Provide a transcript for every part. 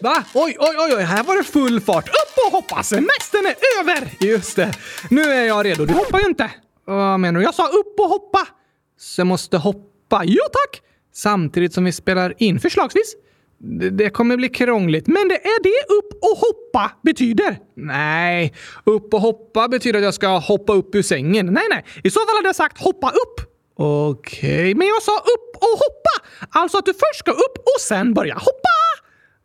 Va? Oj, oj, oj, oj, här var det full fart. Upp och hoppa! Semestern är över! Just det. Nu är jag redo. Du hoppar ju inte. Vad menar du? Jag sa upp och hoppa. Så jag måste hoppa? Ja, tack! Samtidigt som vi spelar in, förslagsvis. Det, det kommer bli krångligt, men det är det upp och hoppa betyder. Nej, upp och hoppa betyder att jag ska hoppa upp ur sängen. Nej, nej, i så fall hade jag sagt hoppa upp. Okej, okay. men jag sa upp och hoppa! Alltså att du först ska upp och sen börja hoppa!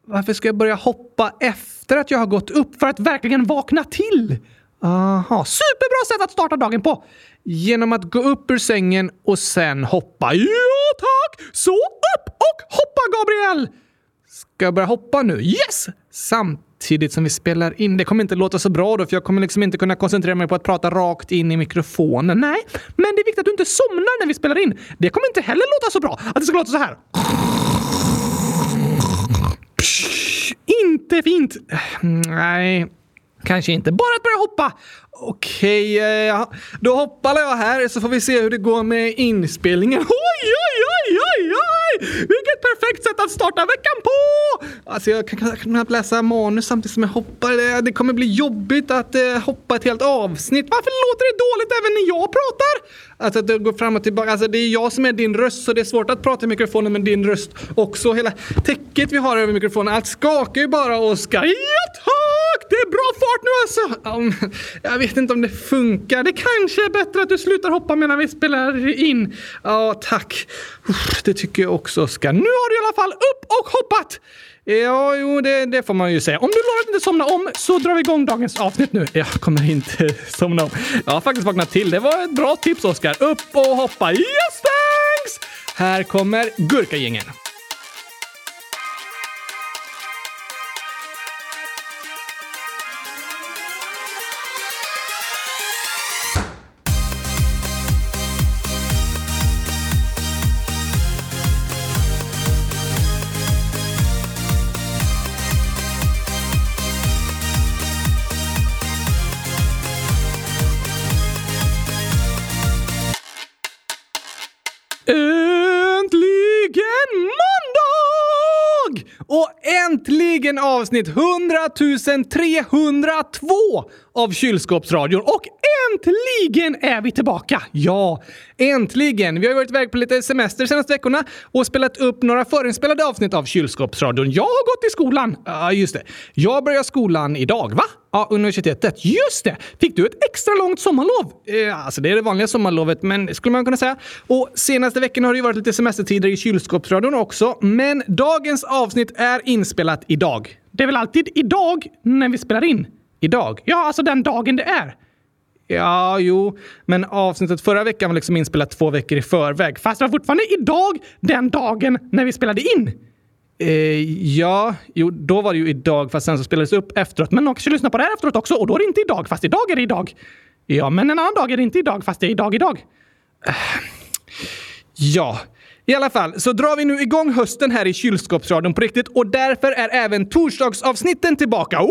Varför ska jag börja hoppa efter att jag har gått upp för att verkligen vakna till? Aha, superbra sätt att starta dagen på! Genom att gå upp ur sängen och sen hoppa. Ja, tack! Så upp och hoppa, Gabriel! Ska jag börja hoppa nu? Yes! Samtidigt som vi spelar in. Det kommer inte låta så bra då, för jag kommer liksom inte kunna koncentrera mig på att prata rakt in i mikrofonen. Nej, men det är viktigt att du inte somnar när vi spelar in. Det kommer inte heller låta så bra. Att det ska låta så här. Inte fint. Nej, kanske inte. Bara att börja hoppa. Okej, eh, då hoppar jag här så får vi se hur det går med inspelningen. Oj, oj, oj, oj, oj! Vilket perfekt sätt att starta veckan på! Alltså jag kan knappt läsa manus samtidigt som jag hoppar. Det kommer bli jobbigt att eh, hoppa ett helt avsnitt. Varför låter det dåligt även när jag pratar? Alltså att det går fram och tillbaka. Alltså det är jag som är din röst så det är svårt att prata i mikrofonen med din röst också. Hela täcket vi har över mikrofonen, allt skakar ju bara, Oskar. jag ta? Det är bra fart nu alltså! Um, jag vet inte om det funkar. Det kanske är bättre att du slutar hoppa medan vi spelar in. Ja, tack. Det tycker jag också, Oskar. Nu har du i alla fall upp och hoppat! Ja, jo, det, det, får man ju säga. Om du lovar att inte somna om så drar vi igång dagens avsnitt nu. Jag kommer inte somna om. Jag har faktiskt vaknat till. Det var ett bra tips, Oskar. Upp och hoppa. Yes, thanks! Här kommer Gurkagängen. Äntligen avsnitt 100 302 av Kylskåpsradion. Och äntligen är vi tillbaka! Ja, äntligen! Vi har varit iväg på lite semester senaste veckorna och spelat upp några förinspelade avsnitt av Kylskåpsradion. Jag har gått i skolan. Ja, just det. Jag börjar skolan idag, va? Ja, universitetet. Just det! Fick du ett extra långt sommarlov? Eh, alltså, det är det vanliga sommarlovet, men skulle man kunna säga. Och senaste veckan har det ju varit lite semestertider i kylskåpsradion också, men dagens avsnitt är inspelat idag. Det är väl alltid idag när vi spelar in? Idag? Ja, alltså den dagen det är. Ja, jo, men avsnittet förra veckan var liksom inspelat två veckor i förväg. Fast det var fortfarande idag, den dagen när vi spelade in. Eh, ja, jo, då var det ju idag fast sen så spelades det upp efteråt. Men någon kanske lyssnar på det här efteråt också och då är det inte idag fast idag är det idag. Ja, men en annan dag är det inte idag fast det är idag idag. Eh, ja, i alla fall så drar vi nu igång hösten här i kylskåpsradion på riktigt och därför är även torsdagsavsnitten tillbaka.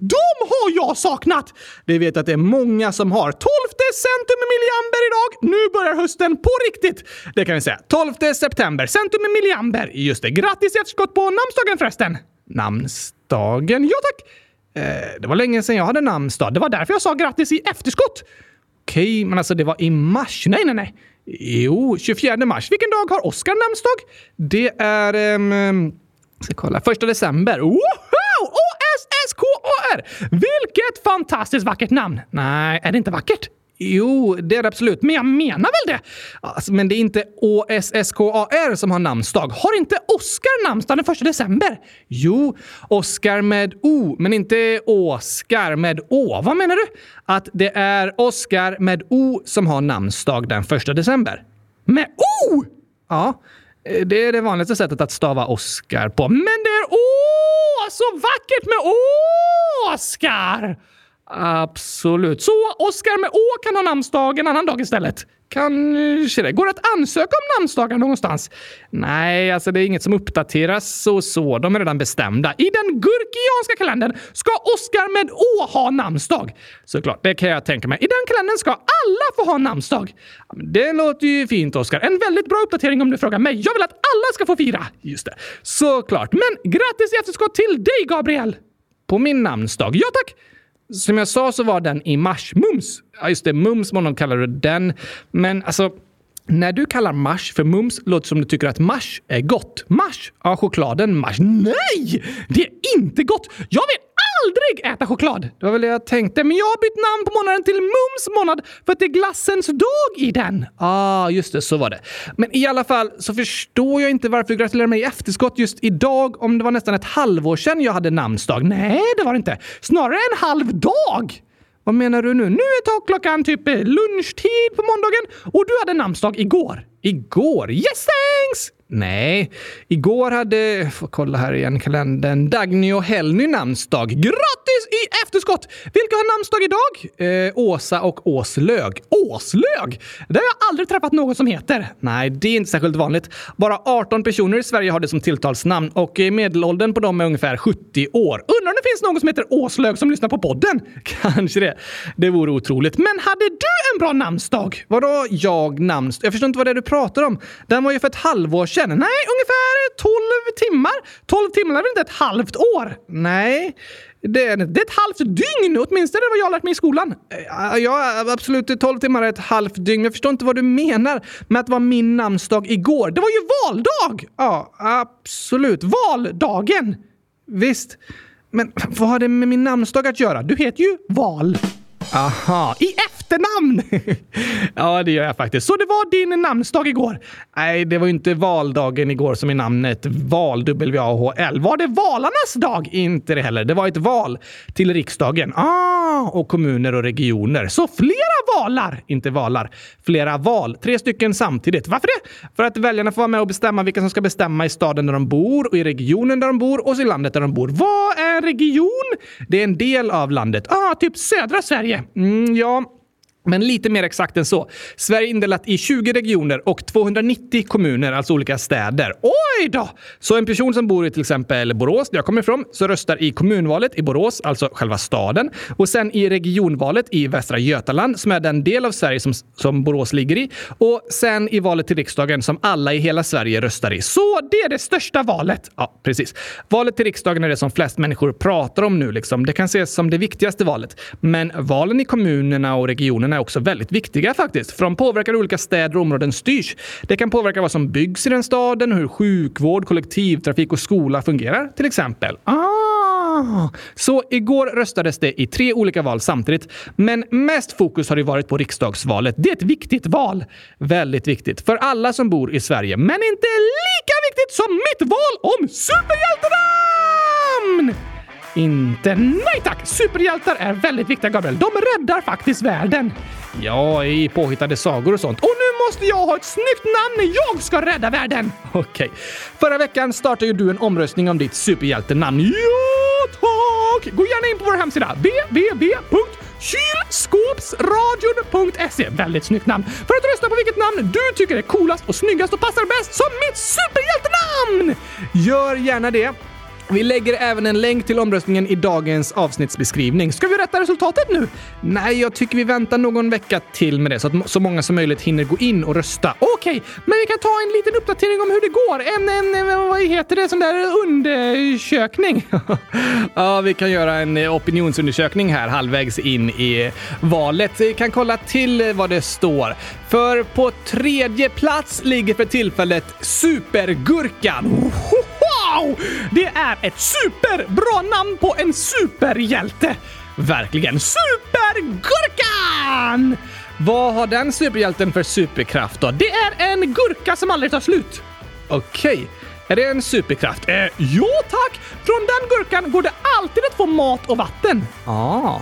De har jag saknat! Det vet att det är många som har. 12 centum milliamber idag. Nu börjar hösten på riktigt. Det kan vi säga. 12 september, centum milliamber. Just det. Grattis i efterskott på namnsdagen förresten. Namnsdagen? Ja tack. Eh, det var länge sedan jag hade namnsdag. Det var därför jag sa grattis i efterskott. Okej, men alltså det var i mars. Nej, nej, nej. Jo, 24 mars. Vilken dag har Oskar namnsdag? Det är... Um, ska kolla. Första december. Woho! Här! Vilket fantastiskt vackert namn! Nej, är det inte vackert? Jo, det är det absolut. Men jag menar väl det? Alltså, men det är inte OSSKAR som har namnsdag. Har inte Oskar namnsdag den första december? Jo, Oskar med O, men inte Oskar med Å. Vad menar du? Att det är Oskar med O som har namnsdag den första december. Med O? Ja. Eh, det är det vanligaste sättet att stava Oskar på. Men det är åh så vackert med Oscar! Absolut. Så Oskar med Å kan ha namnsdag en annan dag istället? Kanske eh, det. Går det att ansöka om namnsdagar någonstans? Nej, alltså det är inget som uppdateras och så. De är redan bestämda. I den gurkianska kalendern ska Oskar med Å ha namnsdag. Såklart, det kan jag tänka mig. I den kalendern ska alla få ha namnsdag. Det låter ju fint, Oskar. En väldigt bra uppdatering om du frågar mig. Jag vill att alla ska få fira. Just det. Såklart. Men grattis i efterskott till dig, Gabriel! På min namnsdag? Ja, tack! Som jag sa så var den i mars. Mums! Ja, just det. Mums var någon kallade den. Men alltså, när du kallar mars för mums låter det som du tycker att mars är gott. Mars? Ja, chokladen mars. Nej! Det är inte gott! Jag vill aldrig äta choklad! Det var väl det jag tänkte. Men jag har bytt namn på månaden till Mums månad för att det är glassens dag i den. ah, just det. Så var det. Men i alla fall så förstår jag inte varför du gratulerar mig i efterskott just idag om det var nästan ett halvår sedan jag hade namnsdag. Nej, det var det inte. Snarare en halv dag! Vad menar du nu? Nu är klockan typ eh, lunchtid på måndagen och du hade namnsdag igår. Igår? Yes thanks! Nej, igår hade... Får kolla här igen kalendern. Dagny och Helny namnsdag. Grattis i efterskott! Vilka har namnsdag idag? Eh, Åsa och Åslög. Åslög? Det har jag aldrig träffat någon som heter. Nej, det är inte särskilt vanligt. Bara 18 personer i Sverige har det som tilltalsnamn och medelåldern på dem är ungefär 70 år. Undrar om det finns någon som heter Åslög som lyssnar på podden? Kanske det. Det vore otroligt. Men hade du en bra namnsdag? Vadå jag namnsdag? Jag förstår inte vad det är du pratar om. Den var ju för ett halvår sedan sedan? Nej, ungefär 12 timmar. 12 timmar är väl inte ett halvt år? Nej. Det är, det är ett halvt dygn, åtminstone vad jag har lärt mig i skolan. Eh, ja, absolut. 12 timmar är ett halvt dygn. Jag förstår inte vad du menar med att det var min namnsdag igår. Det var ju valdag! Ja, absolut. Valdagen! Visst. Men vad har det med min namnsdag att göra? Du heter ju Val. Aha, i F! Efternamn! ja, det gör jag faktiskt. Så det var din namnsdag igår? Nej, det var ju inte valdagen igår som är namnet val, W-A-H-L. Var det valarnas dag? Inte det heller. Det var ett val till riksdagen. Ah, och kommuner och regioner. Så flera valar, inte valar. Flera val. Tre stycken samtidigt. Varför det? För att väljarna får vara med och bestämma vilka som ska bestämma i staden där de bor och i regionen där de bor och i landet där de bor. Vad är en region? Det är en del av landet. Ah, typ södra Sverige. Mm, ja, men lite mer exakt än så. Sverige är indelat i 20 regioner och 290 kommuner, alltså olika städer. Oj då! Så en person som bor i till exempel Borås, där jag kommer ifrån, så röstar i kommunvalet i Borås, alltså själva staden, och sen i regionvalet i Västra Götaland, som är den del av Sverige som, som Borås ligger i, och sen i valet till riksdagen som alla i hela Sverige röstar i. Så det är det största valet. Ja, precis. Valet till riksdagen är det som flest människor pratar om nu. Liksom. Det kan ses som det viktigaste valet. Men valen i kommunerna och regionerna är också väldigt viktiga faktiskt, för de påverkar hur olika städer och områden styrs. Det kan påverka vad som byggs i den staden, hur sjukvård, kollektivtrafik och skola fungerar till exempel. Ah! Så igår röstades det i tre olika val samtidigt, men mest fokus har det varit på riksdagsvalet. Det är ett viktigt val. Väldigt viktigt för alla som bor i Sverige, men inte lika viktigt som mitt val om superhjältenamn! Inte nej tack! Superhjältar är väldigt viktiga, Gabriel. De räddar faktiskt världen. Ja, i påhittade sagor och sånt. Och nu måste jag ha ett snyggt namn när jag ska rädda världen! Okej. Okay. Förra veckan startade ju du en omröstning om ditt superhjältenamn. Ja, tack! Gå gärna in på vår hemsida www.kylskåpsradion.se. Väldigt snyggt namn. För att rösta på vilket namn du tycker är coolast och snyggast och passar bäst som mitt superhjältenamn! Gör gärna det. Vi lägger även en länk till omröstningen i dagens avsnittsbeskrivning. Ska vi rätta resultatet nu? Nej, jag tycker vi väntar någon vecka till med det så att så många som möjligt hinner gå in och rösta. Okej, okay, men vi kan ta en liten uppdatering om hur det går. En, en vad heter det, sån där undersökning? ja, vi kan göra en eh, opinionsundersökning här halvvägs in i valet. Vi kan kolla till eh, vad det står. För på tredje plats ligger för tillfället Supergurkan. Wow! Det är ett superbra namn på en superhjälte! Verkligen Supergurkan! Vad har den superhjälten för superkraft då? Det är en gurka som aldrig tar slut. Okej. Okay. Är det en superkraft? Eh, jo tack! Från den gurkan går det alltid att få mat och vatten. Ah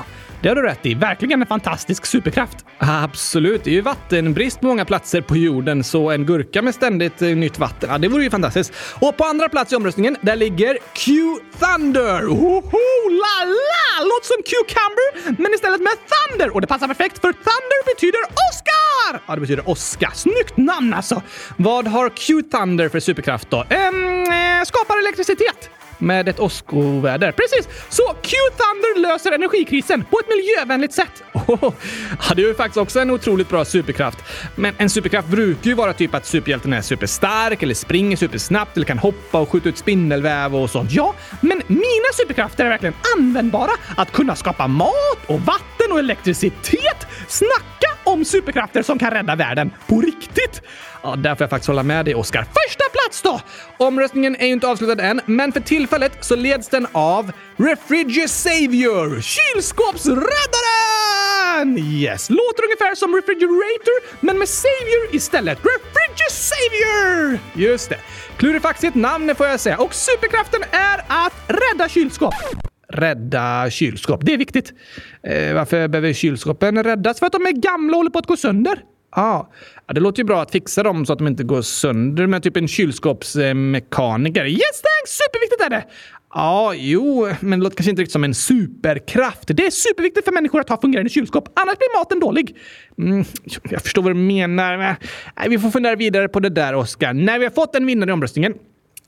det har du rätt i. Verkligen en fantastisk superkraft. Absolut. Det är ju vattenbrist på många platser på jorden, så en gurka med ständigt eh, nytt vatten, ja, det vore ju fantastiskt. Och på andra plats i omröstningen, där ligger Q Thunder. Hoho, la la! Låter som Cucumber, men istället med Thunder. Och det passar perfekt för Thunder betyder Oscar! Ja, det betyder Oscar. Snyggt namn alltså! Vad har Q Thunder för superkraft då? Ehm, eh, skapar elektricitet med ett åskoväder. Precis! Så Q-Thunder löser energikrisen på ett miljövänligt sätt. Oh, ja, det är ju faktiskt också en otroligt bra superkraft. Men en superkraft brukar ju vara typ att superhjälten är superstark eller springer supersnabbt eller kan hoppa och skjuta ut spindelväv och sånt. Ja, men mina superkrafter är verkligen användbara. Att kunna skapa mat och vatten och elektricitet. Snacka om superkrafter som kan rädda världen på riktigt! Ja, där får jag faktiskt hålla med dig, Oskar. Första plats då! Omröstningen är ju inte avslutad än, men för tillfället så leds den av Refrigerator Savior, kylskåpsräddaren! Yes, låter ungefär som Refrigerator, men med Savior istället. Refrigerator Savior! Just det. Klurifaxigt namn får jag säga. Och superkraften är att rädda kylskåp rädda kylskåp. Det är viktigt. Eh, varför behöver kylskåpen räddas? För att de är gamla och håller på att gå sönder. Ah. Ja, det låter ju bra att fixa dem så att de inte går sönder med typ en kylskåpsmekaniker. Yes thanks! Superviktigt är det! Ja, jo, men det låter kanske inte riktigt som en superkraft. Det är superviktigt för människor att ha fungerande kylskåp, annars blir maten dålig. Mm, jag förstår vad du menar. Nej, vi får fundera vidare på det där, Oskar. När vi har fått en vinnare i omröstningen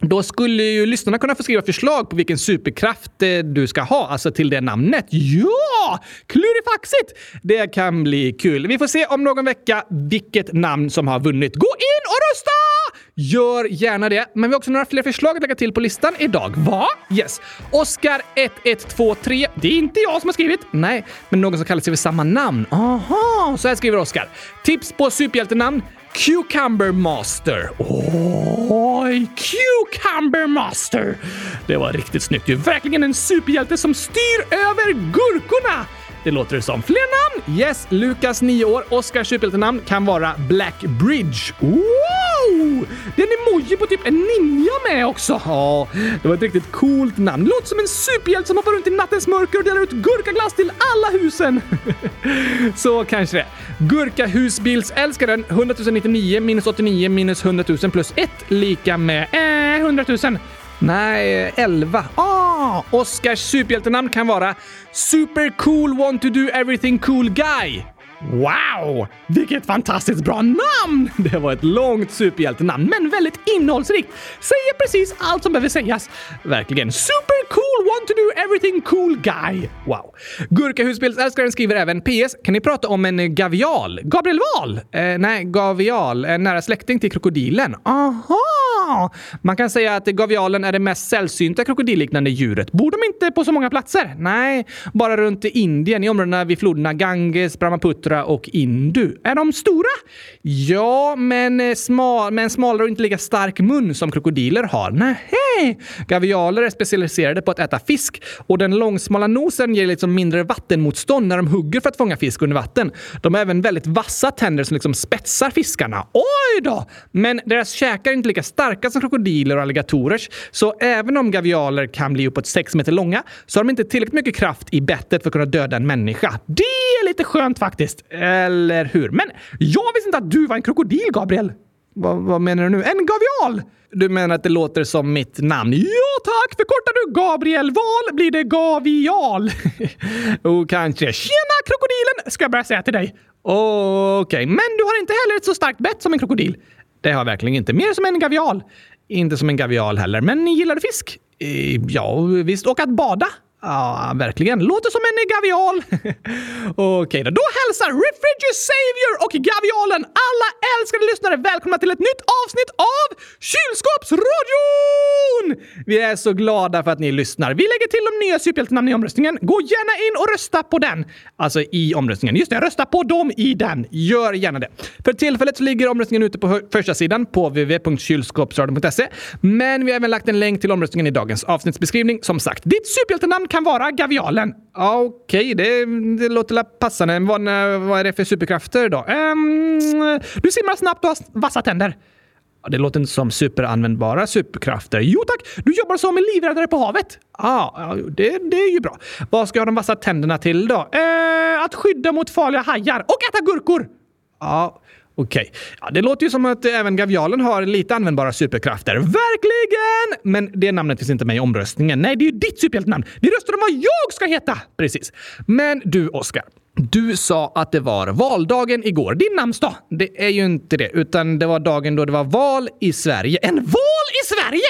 då skulle ju lyssnarna kunna få skriva förslag på vilken superkraft eh, du ska ha, alltså till det namnet. Ja! Klurifaxigt! Det kan bli kul. Vi får se om någon vecka vilket namn som har vunnit. Gå in och rösta! Gör gärna det. Men vi har också några fler förslag att lägga till på listan idag. Va? Yes. Oscar 1123. Det är inte jag som har skrivit. Nej, men någon som kallar sig för samma namn. Aha, så här skriver Oscar. Tips på superhjältenamn. Cucumber Master. Oj, Cucumber Master! Det var riktigt snyggt ju. Verkligen en superhjälte som styr över gurkorna! Det låter det som. Fler namn? Yes, Lukas 9 år. Oscars superhjältenamn kan vara Black Bridge. Wow! Det är en emoji på typ en ninja med också. Ja, det var ett riktigt coolt namn. Låter som en superhjälte som hoppar runt i nattens mörker och delar ut gurkaglass till alla husen. Så kanske det. Gurkahusbilsälskaren 100 099 minus 89 minus 100 000 plus 1 lika med eh, 100 000. Nej, 11. Ah, Oscars superhjältenamn kan vara Super cool want to do everything cool guy. Wow! Vilket fantastiskt bra namn! Det var ett långt superhjältenamn, men väldigt innehållsrikt. Säger precis allt som behöver sägas. Verkligen. Super cool want to do everything cool guy. Wow. Gurkahusbildsälskaren skriver även PS. Kan ni prata om en gavial? Gabriel Wahl? Eh, nej, gavial. En nära släkting till krokodilen. Aha! Man kan säga att gavialen är det mest sällsynta krokodilliknande djuret. Bor de inte på så många platser? Nej, bara runt Indien i områdena vid floderna Ganges, Brahmaputra och Indu. Är de stora? Ja, men eh, smal, med en smalare och inte lika stark mun som krokodiler har. Nej, Gavialer är specialiserade på att äta fisk och den långsmala nosen ger liksom mindre vattenmotstånd när de hugger för att fånga fisk under vatten. De har även väldigt vassa tänder som liksom spetsar fiskarna. Oj då! Men deras käkar är inte lika starka som krokodiler och alligatorers, så även om gavialer kan bli uppåt 6 meter långa så har de inte tillräckligt mycket kraft i bettet för att kunna döda en människa. Det är lite skönt faktiskt. Eller hur? Men jag visste inte att du var en krokodil, Gabriel. Va, vad menar du nu? En gavial? Du menar att det låter som mitt namn? Ja tack! Förkortar du Gabriel Val blir det Gavial. oh, kanske. Tjena krokodilen! Ska jag börja säga till dig. Okej, okay. men du har inte heller ett så starkt bett som en krokodil. Det har jag verkligen inte. Mer som en gavial. Inte som en gavial heller, men gillar du fisk? Eh, ja, visst. Och att bada? Ja, verkligen. Låter som en gavial. Okej då. Då hälsar Refrigerator Savior och Gavialen alla älskade lyssnare välkomna till ett nytt avsnitt av Kylskåpsradion! Vi är så glada för att ni lyssnar. Vi lägger till de nya superhjältenamnen i omröstningen. Gå gärna in och rösta på den. Alltså i omröstningen. Just det, rösta på dem i den. Gör gärna det. För tillfället så ligger omröstningen ute på första sidan på www.kylskåpsradion.se. Men vi har även lagt en länk till omröstningen i dagens avsnittsbeskrivning. Som sagt, ditt superhjältenamn kan vara Gavialen. Okej, okay, det, det låter passande. Vad, vad är det för superkrafter då? Um, du simmar snabbt och har vassa tänder. Det låter inte som superanvändbara superkrafter. Jo tack, du jobbar som en livräddare på havet. Ah, ja, det, det är ju bra. Vad ska jag ha de vassa tänderna till då? Eh, att skydda mot farliga hajar och äta gurkor. Ja, okej. Ja, det låter ju som att även Gavialen har lite användbara superkrafter. Verkligen! Men det namnet finns inte med i omröstningen. Nej, det är ju ditt superhjältenamn. Vi röstar om vad jag ska heta! Precis. Men du, Oskar. Du sa att det var valdagen igår. Din namnsdag. Det är ju inte det, utan det var dagen då det var val i Sverige. En val i Sverige?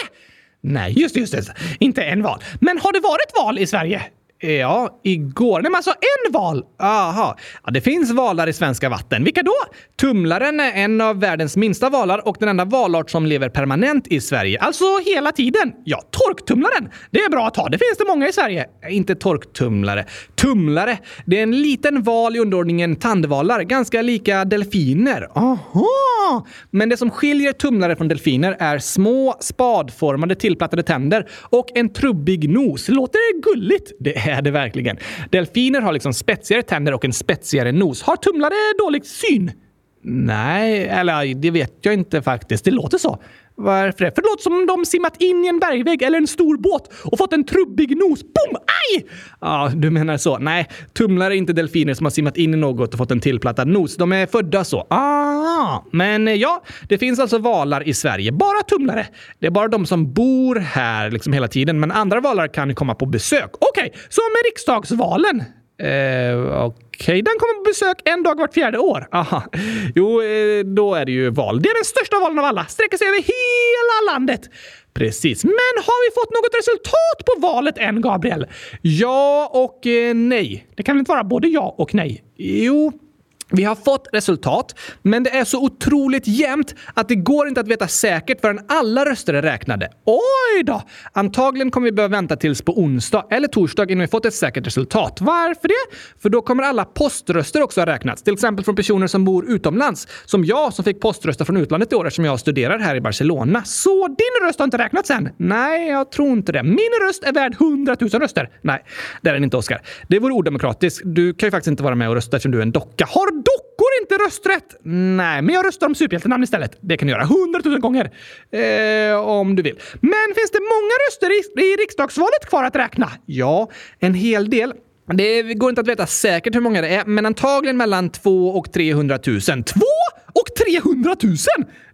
Nej, just det, just det. Inte en val. Men har det varit val i Sverige? Ja, igår. Nej, men alltså en val! Aha. Ja, det finns valar i svenska vatten. Vilka då? Tumlaren är en av världens minsta valar och den enda valart som lever permanent i Sverige. Alltså hela tiden. Ja, torktumlaren. Det är bra att ha. Det finns det många i Sverige. Inte torktumlare. Tumlare. Det är en liten val i underordningen tandvalar. Ganska lika delfiner. Aha! Men det som skiljer tumlare från delfiner är små spadformade tillplattade tänder och en trubbig nos. Låter det gulligt? Det är det verkligen. Delfiner har liksom spetsigare tänder och en spetsigare nos. Har tumlare dålig syn? Nej, eller det vet jag inte faktiskt. Det låter så. Varför det? För det låter som om de simmat in i en bergvägg eller en stor båt och fått en trubbig nos. Boom! Aj! Ja, du menar så. Nej, tumlare är inte delfiner som har simmat in i något och fått en tillplattad nos. De är födda så. Ah! Men eh, ja, det finns alltså valar i Sverige. Bara tumlare. Det är bara de som bor här liksom hela tiden, men andra valar kan komma på besök. Okej, som med riksdagsvalen. Eh, Okej, den kommer på besök en dag vart fjärde år. Aha. Jo, eh, då är det ju val. Det är den största valen av alla. Sträcker sig över hela landet. Precis. Men har vi fått något resultat på valet än, Gabriel? Ja och eh, nej. Det kan väl inte vara både ja och nej? Jo, vi har fått resultat, men det är så otroligt jämnt att det går inte att veta säkert förrän alla röster är räknade. Oj då! Antagligen kommer vi behöva vänta tills på onsdag eller torsdag innan vi fått ett säkert resultat. Varför det? För då kommer alla poströster också ha räknats. Till exempel från personer som bor utomlands. Som jag som fick poströster från utlandet i år eftersom jag studerar här i Barcelona. Så din röst har inte räknats än? Nej, jag tror inte det. Min röst är värd 100 000 röster. Nej, det är den inte, Oskar. Det vore odemokratiskt. Du kan ju faktiskt inte vara med och rösta eftersom du är en docka. Har dockor inte rösträtt? Nej, men jag röstar om superhjältenamn istället. Det kan du göra hundratusen gånger. Eh, om du vill. Men finns det många röster i, i riksdagsvalet kvar att räkna? Ja, en hel del. Det går inte att veta säkert hur många det är, men antagligen mellan 2 och 300 000. 2 och 300 000!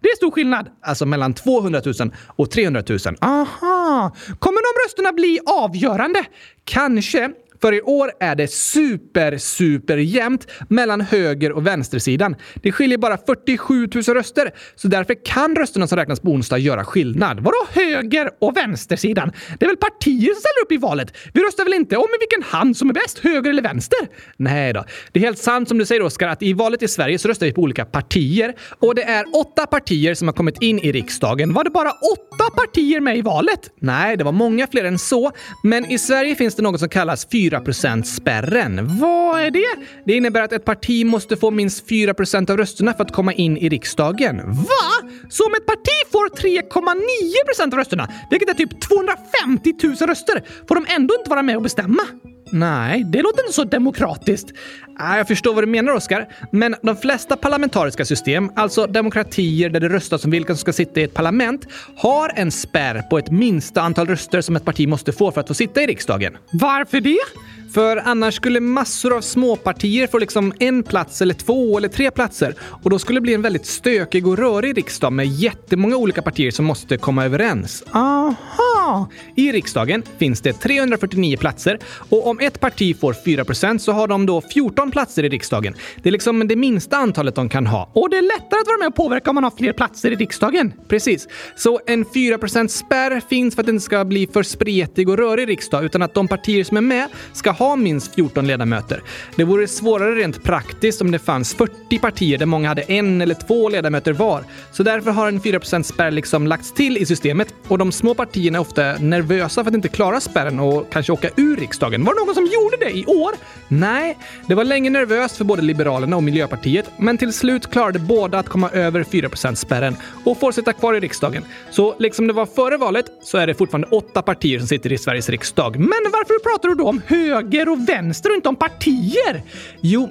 Det är stor skillnad. Alltså mellan 200 000 och 300 000. Aha! Kommer de rösterna bli avgörande? Kanske. För i år är det super, super jämnt mellan höger och vänstersidan. Det skiljer bara 47 000 röster, så därför kan rösterna som räknas på onsdag göra skillnad. Vadå höger och vänstersidan? Det är väl partier som ställer upp i valet? Vi röstar väl inte om i vilken hand som är bäst, höger eller vänster? Nej då. Det är helt sant som du säger Oskar, att i valet i Sverige så röstar vi på olika partier. Och det är åtta partier som har kommit in i riksdagen. Var det bara åtta partier med i valet? Nej, det var många fler än så. Men i Sverige finns det något som kallas 4 4%-spärren. Vad är det? Det innebär att ett parti måste få minst 4% av rösterna för att komma in i riksdagen. Va? Så om ett parti får 3,9% av rösterna, vilket är typ 250 000 röster, får de ändå inte vara med och bestämma? Nej, det låter inte så demokratiskt. Äh, jag förstår vad du menar, Oskar. Men de flesta parlamentariska system, alltså demokratier där det röstas om vilka som ska sitta i ett parlament, har en spärr på ett minsta antal röster som ett parti måste få för att få sitta i riksdagen. Varför det? För annars skulle massor av småpartier få liksom en plats eller två eller tre platser och då skulle det bli en väldigt stökig och rörig riksdag med jättemånga olika partier som måste komma överens. Aha! I riksdagen finns det 349 platser och om ett parti får 4% så har de då 14 platser i riksdagen. Det är liksom det minsta antalet de kan ha. Och det är lättare att vara med och påverka om man har fler platser i riksdagen. Precis. Så en 4% spärr finns för att det inte ska bli för spretig och rörig riksdag utan att de partier som är med ska ha minst 14 ledamöter. Det vore svårare rent praktiskt om det fanns 40 partier där många hade en eller två ledamöter var. Så därför har en 4% spärr liksom lagts till i systemet och de små partierna är ofta nervösa för att inte klara spärren och kanske åka ur riksdagen. Var det någon som gjorde det i år? Nej, det var länge nervöst för både Liberalerna och Miljöpartiet, men till slut klarade båda att komma över 4% spärren och får sitta kvar i riksdagen. Så liksom det var före valet så är det fortfarande åtta partier som sitter i Sveriges riksdag. Men varför pratar du då om höger och vänster och inte om partier? Jo,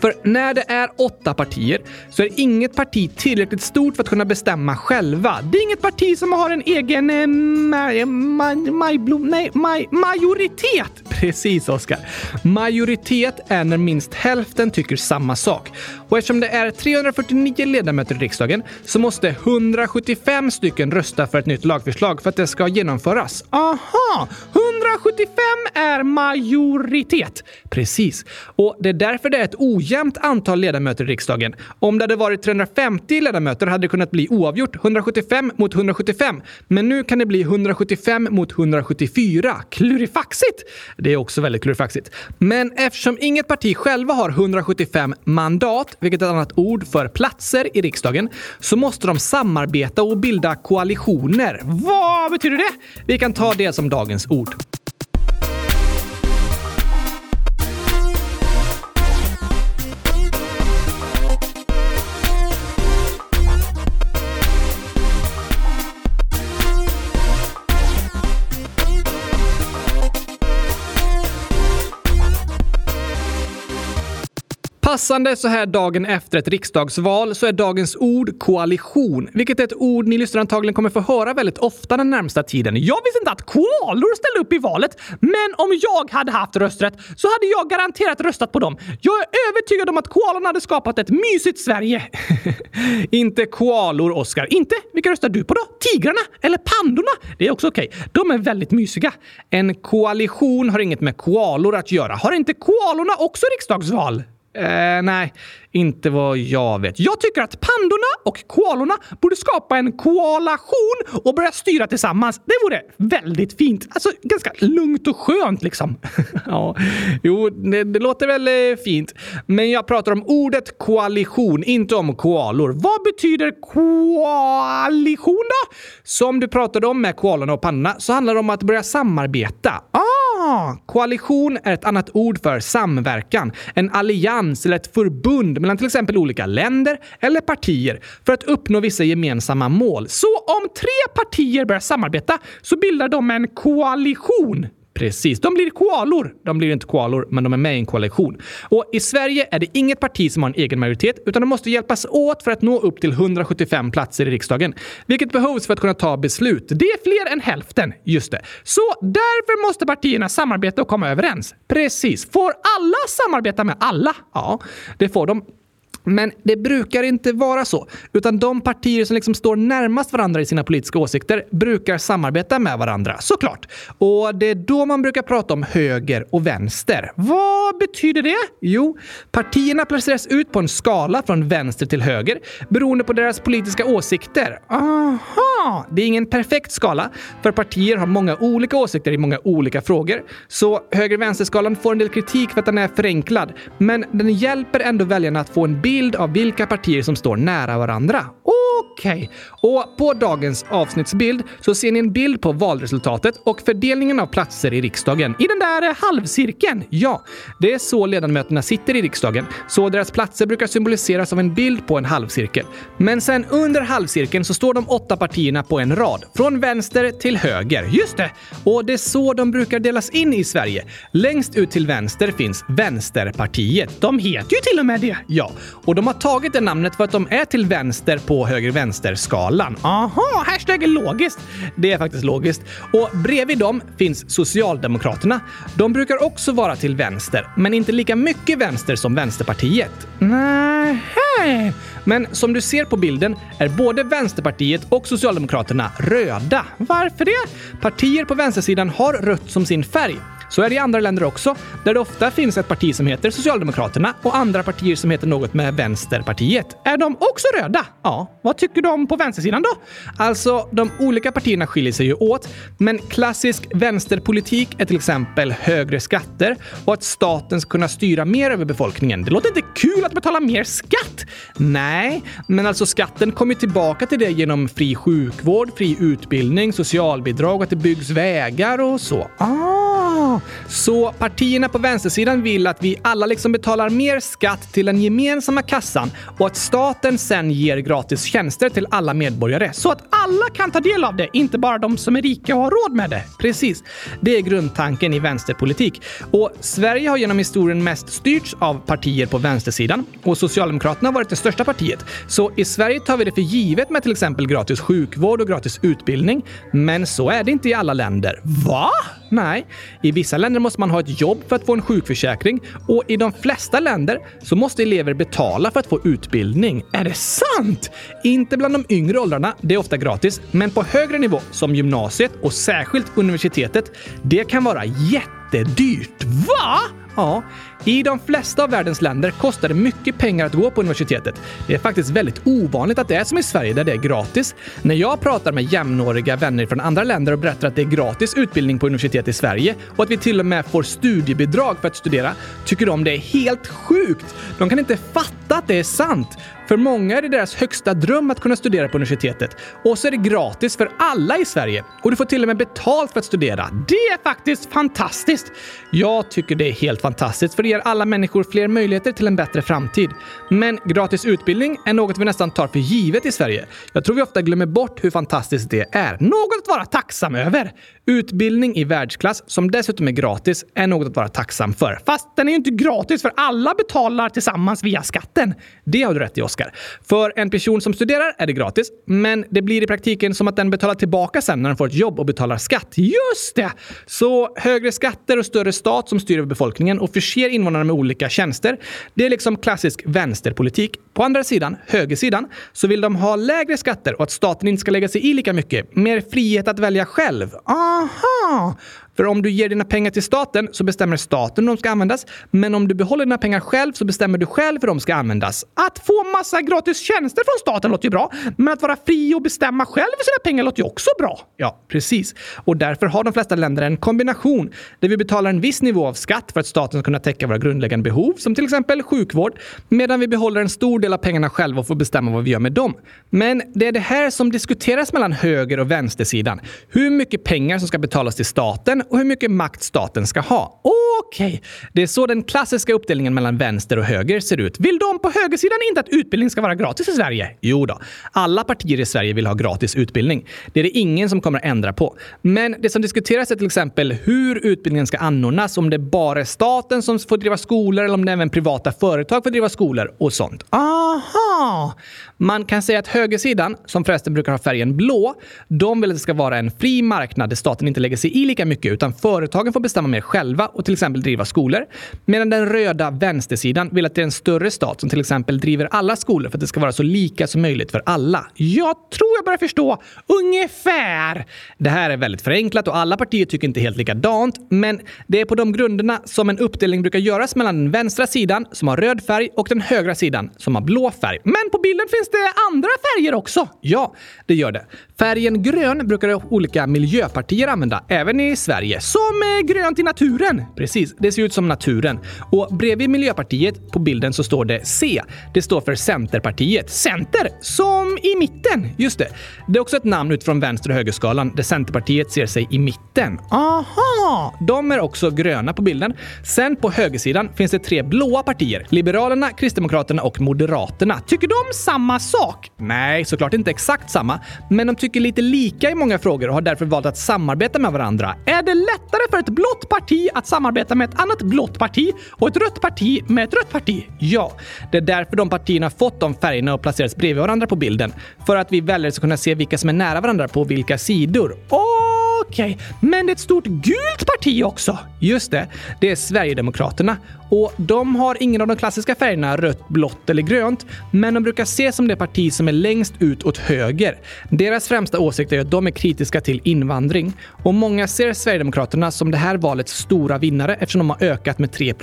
för när det är åtta partier så är inget parti tillräckligt stort för att kunna bestämma själva. Det är inget parti som har en egen eh, eh maj, maj, majblom, nej, maj, majoritet. Precis, Oskar. Majoritet är när minst hälften tycker samma sak. Och eftersom det är 349 ledamöter i riksdagen så måste 175 stycken rösta för ett nytt lagförslag för att det ska genomföras. Aha! 175 är majoritet. Precis. Och det är därför det är ett ojämnt antal ledamöter i riksdagen. Om det hade varit 350 ledamöter hade det kunnat bli oavgjort 175 mot 175. Men nu kan det bli 175 mot 174. Klurifaxigt! Det är också väldigt klurifaxigt. Men eftersom inget parti själva har 175 mandat, vilket är ett annat ord för platser i riksdagen, så måste de samarbeta och bilda koalitioner. Vad betyder det? Vi kan ta det som dagens ord. Passande så här dagen efter ett riksdagsval så är dagens ord koalition, vilket är ett ord ni lyssnare antagligen kommer få höra väldigt ofta den närmsta tiden. Jag visste inte att koalor ställde upp i valet, men om jag hade haft rösträtt så hade jag garanterat röstat på dem. Jag är övertygad om att koalorna hade skapat ett mysigt Sverige. inte koalor, Oskar. Inte? Vilka röstar du på då? Tigrarna? Eller pandorna? Det är också okej. Okay. De är väldigt mysiga. En koalition har inget med koalor att göra. Har inte koalorna också riksdagsval? Eh, nej, inte vad jag vet. Jag tycker att pandorna och koalorna borde skapa en koalation och börja styra tillsammans. Det vore väldigt fint. Alltså ganska lugnt och skönt liksom. ja, jo, det, det, låter väl eh, fint. Men jag pratar om ordet koalition, inte om koalor. Vad betyder koalition då? Som du pratade om med koalorna och pandorna så handlar det om att börja samarbeta. Ah, koalition är ett annat ord för samverkan. En allians eller ett förbund mellan till exempel olika länder eller partier för att uppnå vissa gemensamma mål. Så om tre partier börjar samarbeta så bildar de en koalition. Precis. De blir koalor. De blir inte koalor, men de är med i en koalition. Och i Sverige är det inget parti som har en egen majoritet, utan de måste hjälpas åt för att nå upp till 175 platser i riksdagen. Vilket behövs för att kunna ta beslut. Det är fler än hälften. Just det. Så därför måste partierna samarbeta och komma överens. Precis. Får alla samarbeta med alla? Ja, det får de. Men det brukar inte vara så, utan de partier som liksom står närmast varandra i sina politiska åsikter brukar samarbeta med varandra, såklart. Och det är då man brukar prata om höger och vänster. Vad betyder det? Jo, partierna placeras ut på en skala från vänster till höger beroende på deras politiska åsikter. Aha! Det är ingen perfekt skala, för partier har många olika åsikter i många olika frågor. Så höger-vänster-skalan får en del kritik för att den är förenklad, men den hjälper ändå väljarna att få en bild bild av vilka partier som står nära varandra. Okej. Okay. Och på dagens avsnittsbild så ser ni en bild på valresultatet och fördelningen av platser i riksdagen i den där halvcirkeln. Ja, det är så ledamöterna sitter i riksdagen, så deras platser brukar symboliseras av en bild på en halvcirkel. Men sen under halvcirkeln så står de åtta partierna på en rad, från vänster till höger. Just det! Och det är så de brukar delas in i Sverige. Längst ut till vänster finns Vänsterpartiet. De heter ju till och med det! Ja, och de har tagit det namnet för att de är till vänster på höger-vänster-skalan. Aha, hashtag logiskt. Det är faktiskt logiskt. Och bredvid dem finns Socialdemokraterna. De brukar också vara till vänster, men inte lika mycket vänster som Vänsterpartiet. Nej. Men som du ser på bilden är både Vänsterpartiet och Socialdemokraterna röda. Varför det? Partier på vänstersidan har rött som sin färg. Så är det i andra länder också, där det ofta finns ett parti som heter Socialdemokraterna och andra partier som heter något med Vänsterpartiet. Är de också röda? Ja. Vad tycker de på vänstersidan då? Alltså, de olika partierna skiljer sig ju åt, men klassisk vänsterpolitik är till exempel högre skatter och att staten ska kunna styra mer över befolkningen. Det låter inte kul att betala mer skatt! Nej, men alltså skatten kommer tillbaka till det genom fri sjukvård, fri utbildning, socialbidrag och att det byggs vägar och så. Ah, så partierna på vänstersidan vill att vi alla liksom betalar mer skatt till den gemensamma kassan och att staten sen ger gratis tjänster till alla medborgare så att alla kan ta del av det, inte bara de som är rika och har råd med det. Precis. Det är grundtanken i vänsterpolitik. Och Sverige har genom historien mest styrts av partier på vänstersidan och Socialdemokraterna har varit det största partiet. Så i Sverige tar vi det för givet med till exempel gratis sjukvård och gratis utbildning. Men så är det inte i alla länder. Va? Nej, i vissa länder måste man ha ett jobb för att få en sjukförsäkring och i de flesta länder så måste elever betala för att få utbildning. Är det sant? Inte bland de yngre åldrarna, det är ofta gratis, men på högre nivå som gymnasiet och särskilt universitetet, det kan vara jättedyrt. Va? Ja, i de flesta av världens länder kostar det mycket pengar att gå på universitetet. Det är faktiskt väldigt ovanligt att det är som i Sverige där det är gratis. När jag pratar med jämnåriga vänner från andra länder och berättar att det är gratis utbildning på universitet i Sverige och att vi till och med får studiebidrag för att studera tycker de det är helt sjukt. De kan inte fatta att det är sant. För många är det deras högsta dröm att kunna studera på universitetet. Och så är det gratis för alla i Sverige. Och du får till och med betalt för att studera. Det är faktiskt fantastiskt! Jag tycker det är helt fantastiskt för det ger alla människor fler möjligheter till en bättre framtid. Men gratis utbildning är något vi nästan tar för givet i Sverige. Jag tror vi ofta glömmer bort hur fantastiskt det är. Något att vara tacksam över. Utbildning i världsklass, som dessutom är gratis, är något att vara tacksam för. Fast den är ju inte gratis för alla betalar tillsammans via skatten. Det har du rätt i, Oskar. För en person som studerar är det gratis, men det blir i praktiken som att den betalar tillbaka sen när den får ett jobb och betalar skatt. Just det! Så högre skatter och större stat som styr över befolkningen och förser invånarna med olika tjänster. Det är liksom klassisk vänsterpolitik. På andra sidan, högersidan, så vill de ha lägre skatter och att staten inte ska lägga sig i lika mycket. Mer frihet att välja själv. Aha! För om du ger dina pengar till staten så bestämmer staten hur de ska användas. Men om du behåller dina pengar själv så bestämmer du själv hur de ska användas. Att få massa gratis tjänster från staten låter ju bra, men att vara fri och bestämma själv för sina pengar låter ju också bra. Ja, precis. Och därför har de flesta länder en kombination där vi betalar en viss nivå av skatt för att staten ska kunna täcka våra grundläggande behov, som till exempel sjukvård, medan vi behåller en stor del av pengarna själva och får bestämma vad vi gör med dem. Men det är det här som diskuteras mellan höger och vänstersidan. Hur mycket pengar som ska betalas till staten och hur mycket makt staten ska ha. Okej, okay. det är så den klassiska uppdelningen mellan vänster och höger ser ut. Vill de på högersidan inte att utbildning ska vara gratis i Sverige? Jo då. Alla partier i Sverige vill ha gratis utbildning. Det är det ingen som kommer att ändra på. Men det som diskuteras är till exempel hur utbildningen ska anordnas, om det bara är staten som får driva skolor eller om det även privata företag får driva skolor och sånt. Aha! Man kan säga att högersidan, som förresten brukar ha färgen blå, de vill att det ska vara en fri marknad där staten inte lägger sig i lika mycket utan företagen får bestämma mer själva och till exempel driva skolor. Medan den röda vänstersidan vill att det är en större stat som till exempel driver alla skolor för att det ska vara så lika som möjligt för alla. Jag tror jag börjar förstå ungefär. Det här är väldigt förenklat och alla partier tycker inte helt likadant, men det är på de grunderna som en uppdelning brukar göras mellan den vänstra sidan som har röd färg och den högra sidan som har blå färg. Men på bilden finns det andra färger också. Ja, det gör det. Färgen grön brukar olika miljöpartier använda, även i Sverige. Som eh, grönt i naturen. Precis, det ser ut som naturen. Och bredvid Miljöpartiet på bilden så står det C. Det står för Centerpartiet. Center, som i mitten. Just det. Det är också ett namn utifrån vänster och högerskalan där Centerpartiet ser sig i mitten. Aha! De är också gröna på bilden. Sen på högersidan finns det tre blåa partier. Liberalerna, Kristdemokraterna och Moderaterna. Tycker de samma sak? Nej, såklart inte exakt samma, men de tycker lite lika i många frågor och har därför valt att samarbeta med varandra. Är det lättare för ett blått parti att samarbeta med ett annat blått parti och ett rött parti med ett rött parti? Ja, det är därför de partierna fått de färgerna och placerats bredvid varandra på bilden. För att vi väljare ska kunna se vilka som är nära varandra på vilka sidor. Okej, okay. men det är ett stort gult parti också. Just det, det är Sverigedemokraterna. Och de har ingen av de klassiska färgerna rött, blått eller grönt, men de brukar ses som det parti som är längst ut åt höger. Deras främsta åsikt är att de är kritiska till invandring och många ser Sverigedemokraterna som det här valets stora vinnare eftersom de har ökat med 3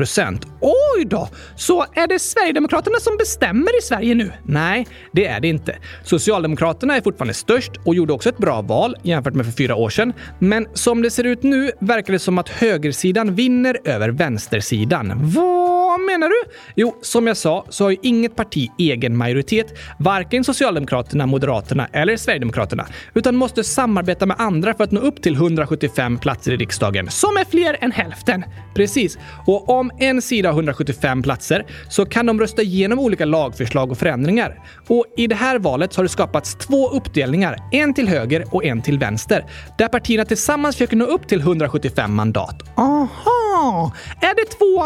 Oj då! Så är det Sverigedemokraterna som bestämmer i Sverige nu? Nej, det är det inte. Socialdemokraterna är fortfarande störst och gjorde också ett bra val jämfört med för fyra år sedan. Men som det ser ut nu verkar det som att högersidan vinner över vänstersidan. Vad vad menar du? Jo, som jag sa så har ju inget parti egen majoritet, varken Socialdemokraterna, Moderaterna eller Sverigedemokraterna, utan måste samarbeta med andra för att nå upp till 175 platser i riksdagen, som är fler än hälften. Precis. Och om en sida har 175 platser så kan de rösta igenom olika lagförslag och förändringar. Och i det här valet har det skapats två uppdelningar, en till höger och en till vänster, där partierna tillsammans försöker nå upp till 175 mandat. Aha! Är det två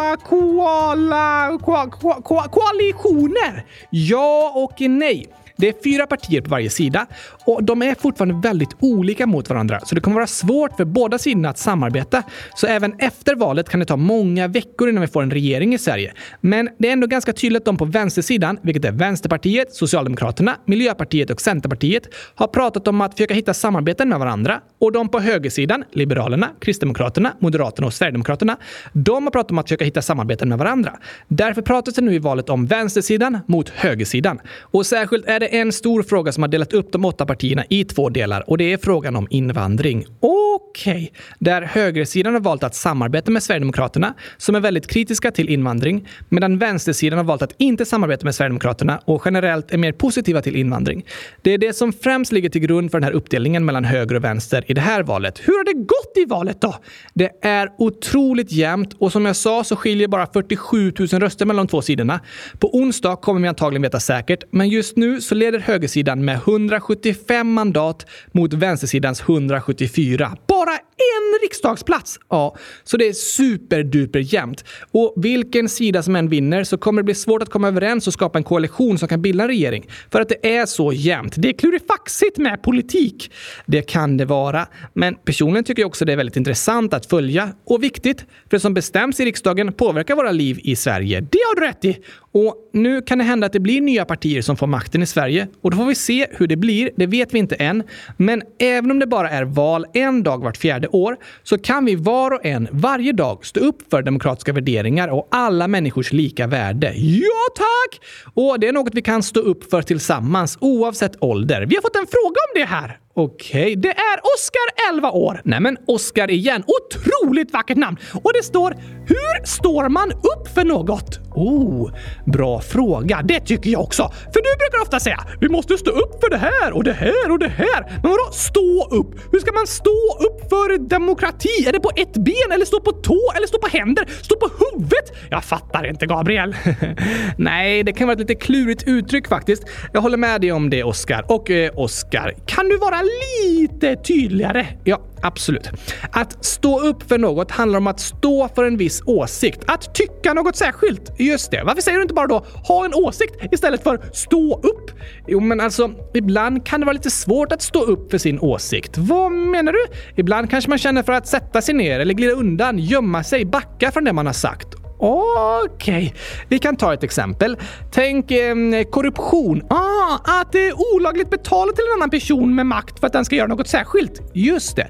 koala, ko, ko, ko, koalitioner? Ja och nej. Det är fyra partier på varje sida och de är fortfarande väldigt olika mot varandra, så det kommer vara svårt för båda sidorna att samarbeta. Så även efter valet kan det ta många veckor innan vi får en regering i Sverige. Men det är ändå ganska tydligt att de på vänstersidan, vilket är Vänsterpartiet, Socialdemokraterna, Miljöpartiet och Centerpartiet, har pratat om att försöka hitta samarbeten med varandra. Och de på högersidan, Liberalerna, Kristdemokraterna, Moderaterna och Sverigedemokraterna, de har pratat om att försöka hitta samarbeten med varandra. Därför pratas det nu i valet om vänstersidan mot högersidan. Och särskilt är det en stor fråga som har delat upp de åtta partierna i två delar och det är frågan om invandring. Okej, okay. där högersidan har valt att samarbeta med Sverigedemokraterna som är väldigt kritiska till invandring, medan vänstersidan har valt att inte samarbeta med Sverigedemokraterna och generellt är mer positiva till invandring. Det är det som främst ligger till grund för den här uppdelningen mellan höger och vänster i det här valet. Hur har det gått i valet då? Det är otroligt jämnt och som jag sa så skiljer bara 47 000 röster mellan de två sidorna. På onsdag kommer vi antagligen veta säkert, men just nu så leder högersidan med 175 mandat mot vänstersidans 174. Bara en riksdagsplats! Ja, så det är superduper jämnt. Och vilken sida som än vinner så kommer det bli svårt att komma överens och skapa en koalition som kan bilda en regering. För att det är så jämnt. Det är klurifaxigt med politik. Det kan det vara. Men personligen tycker jag också det är väldigt intressant att följa och viktigt. För det som bestäms i riksdagen påverkar våra liv i Sverige. Det har du rätt i! Och nu kan det hända att det blir nya partier som får makten i Sverige och då får vi se hur det blir. Det vet vi inte än. Men även om det bara är val en dag vart fjärde år så kan vi var och en varje dag stå upp för demokratiska värderingar och alla människors lika värde. Ja, tack! Och det är något vi kan stå upp för tillsammans oavsett ålder. Vi har fått en fråga om det här. Okej, okay. det är Oskar, 11 år. Nej men Oskar igen. Otroligt vackert namn! Och det står “Hur står man upp för något?” Oh, bra fråga. Det tycker jag också. För du brukar ofta säga “Vi måste stå upp för det här och det här och det här”. Men vadå stå upp? Hur ska man stå upp för demokrati? Är det på ett ben eller stå på tå eller stå på händer? Stå på huvudet? Jag fattar inte, Gabriel. Nej, det kan vara ett lite klurigt uttryck faktiskt. Jag håller med dig om det, Oskar. Och eh, Oskar, kan du vara lite tydligare? Ja, absolut. Att stå upp för något handlar om att stå för en viss åsikt. Att tycka något särskilt. Just det. Varför säger du inte bara då ha en åsikt istället för stå upp? Jo, men alltså, ibland kan det vara lite svårt att stå upp för sin åsikt. Vad menar du? Ibland kanske man känner för att sätta sig ner eller glida undan, gömma sig, backa från det man har sagt. Okej, okay. vi kan ta ett exempel. Tänk eh, korruption. Ah, att det är olagligt betala till en annan person med makt för att den ska göra något särskilt. Just det.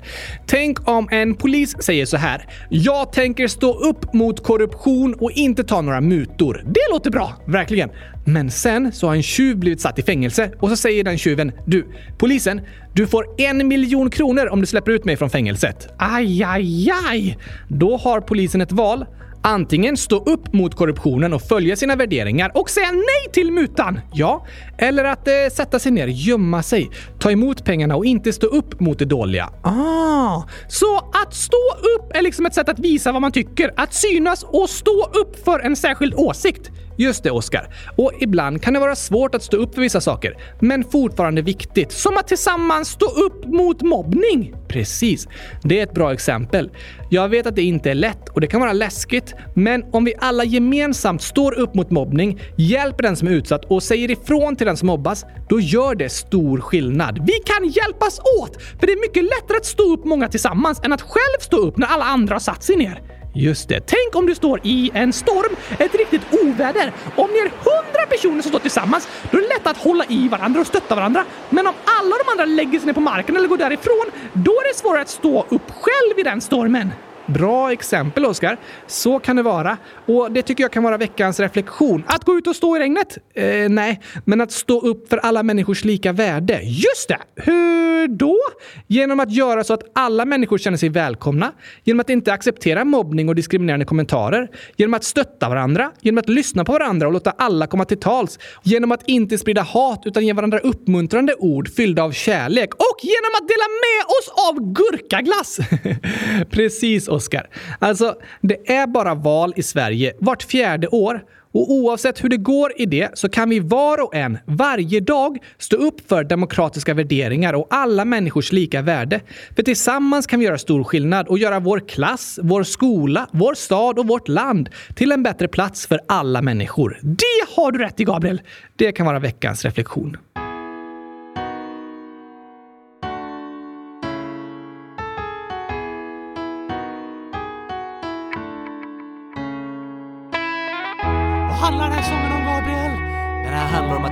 Tänk om en polis säger så här. Jag tänker stå upp mot korruption och inte ta några mutor. Det låter bra, verkligen. Men sen så har en tjuv blivit satt i fängelse och så säger den tjuven du, polisen, du får en miljon kronor om du släpper ut mig från fängelset. Aj, aj, aj! Då har polisen ett val. Antingen stå upp mot korruptionen och följa sina värderingar och säga nej till mutan. Ja, eller att eh, sätta sig ner, gömma sig, ta emot pengarna och inte stå upp mot det dåliga. Ah, så att stå upp är liksom ett sätt att visa vad man tycker, att synas och stå upp för en särskild åsikt. Just det, Oskar. Och ibland kan det vara svårt att stå upp för vissa saker, men fortfarande viktigt. Som att tillsammans stå upp mot mobbning. Precis. Det är ett bra exempel. Jag vet att det inte är lätt och det kan vara läskigt, men om vi alla gemensamt står upp mot mobbning, hjälper den som är utsatt och säger ifrån till den som mobbas, då gör det stor skillnad. Vi kan hjälpas åt! För det är mycket lättare att stå upp många tillsammans än att själv stå upp när alla andra har satt sig ner. Just det. Tänk om du står i en storm, ett riktigt oväder. Om ni är hundra personer som står tillsammans, då är det lätt att hålla i varandra och stötta varandra. Men om alla de andra lägger sig ner på marken eller går därifrån, då är det svårare att stå upp själv i den stormen. Bra exempel, Oskar. Så kan det vara. Och det tycker jag kan vara veckans reflektion. Att gå ut och stå i regnet? Eh, nej, men att stå upp för alla människors lika värde. Just det! Hur då? Genom att göra så att alla människor känner sig välkomna. Genom att inte acceptera mobbning och diskriminerande kommentarer. Genom att stötta varandra. Genom att lyssna på varandra och låta alla komma till tals. Genom att inte sprida hat utan ge varandra uppmuntrande ord fyllda av kärlek. Och genom att dela med oss av gurkaglass! Precis, Oskar. Alltså, det är bara val i Sverige vart fjärde år. Och oavsett hur det går i det så kan vi var och en, varje dag, stå upp för demokratiska värderingar och alla människors lika värde. För tillsammans kan vi göra stor skillnad och göra vår klass, vår skola, vår stad och vårt land till en bättre plats för alla människor. Det har du rätt i, Gabriel! Det kan vara veckans reflektion.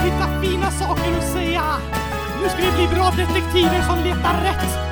hitta fina saker att säga. Nu ska vi bli bra detektiver som letar rätt.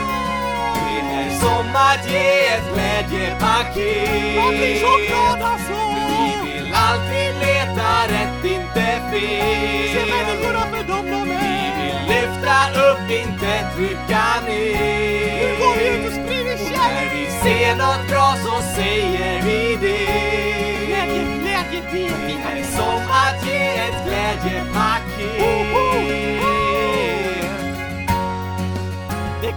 att ge ett glädjepaket. Man blir så glad alltså! Vi vill alltid leta rätt, inte fel. Se människorna för dem de är. Vi vill lyfta upp, inte trycka ner. Nu går vi ut och sprider När kärlek! vi ser något bra så säger vi det. Glädje, glädje, det är som att ge ett glädjepaket.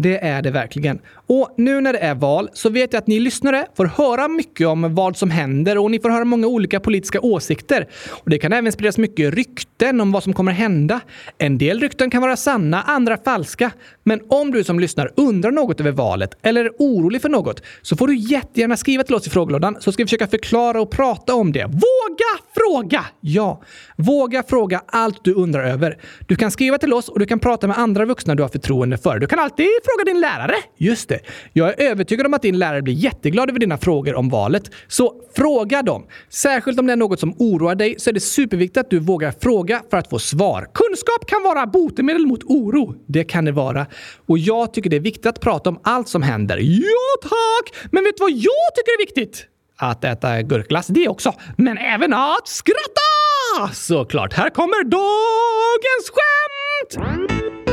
Det är det verkligen. Och nu när det är val så vet jag att ni lyssnare får höra mycket om vad som händer och ni får höra många olika politiska åsikter. Och Det kan även spridas mycket rykten om vad som kommer hända. En del rykten kan vara sanna, andra falska. Men om du som lyssnar undrar något över valet eller är orolig för något så får du jättegärna skriva till oss i frågelådan så ska vi försöka förklara och prata om det. Våga fråga! Ja, våga fråga allt du undrar över. Du kan skriva till oss och du kan prata med andra vuxna du har förtroende för. Du kan alltid fråga din lärare. Just det. Jag är övertygad om att din lärare blir jätteglad över dina frågor om valet. Så fråga dem. Särskilt om det är något som oroar dig så är det superviktigt att du vågar fråga för att få svar. Kunskap kan vara botemedel mot oro. Det kan det vara. Och jag tycker det är viktigt att prata om allt som händer. Ja, tack! Men vet du vad jag tycker är viktigt? att äta gurkglass, det också. Men även att skratta! Såklart. Här kommer dagens skämt!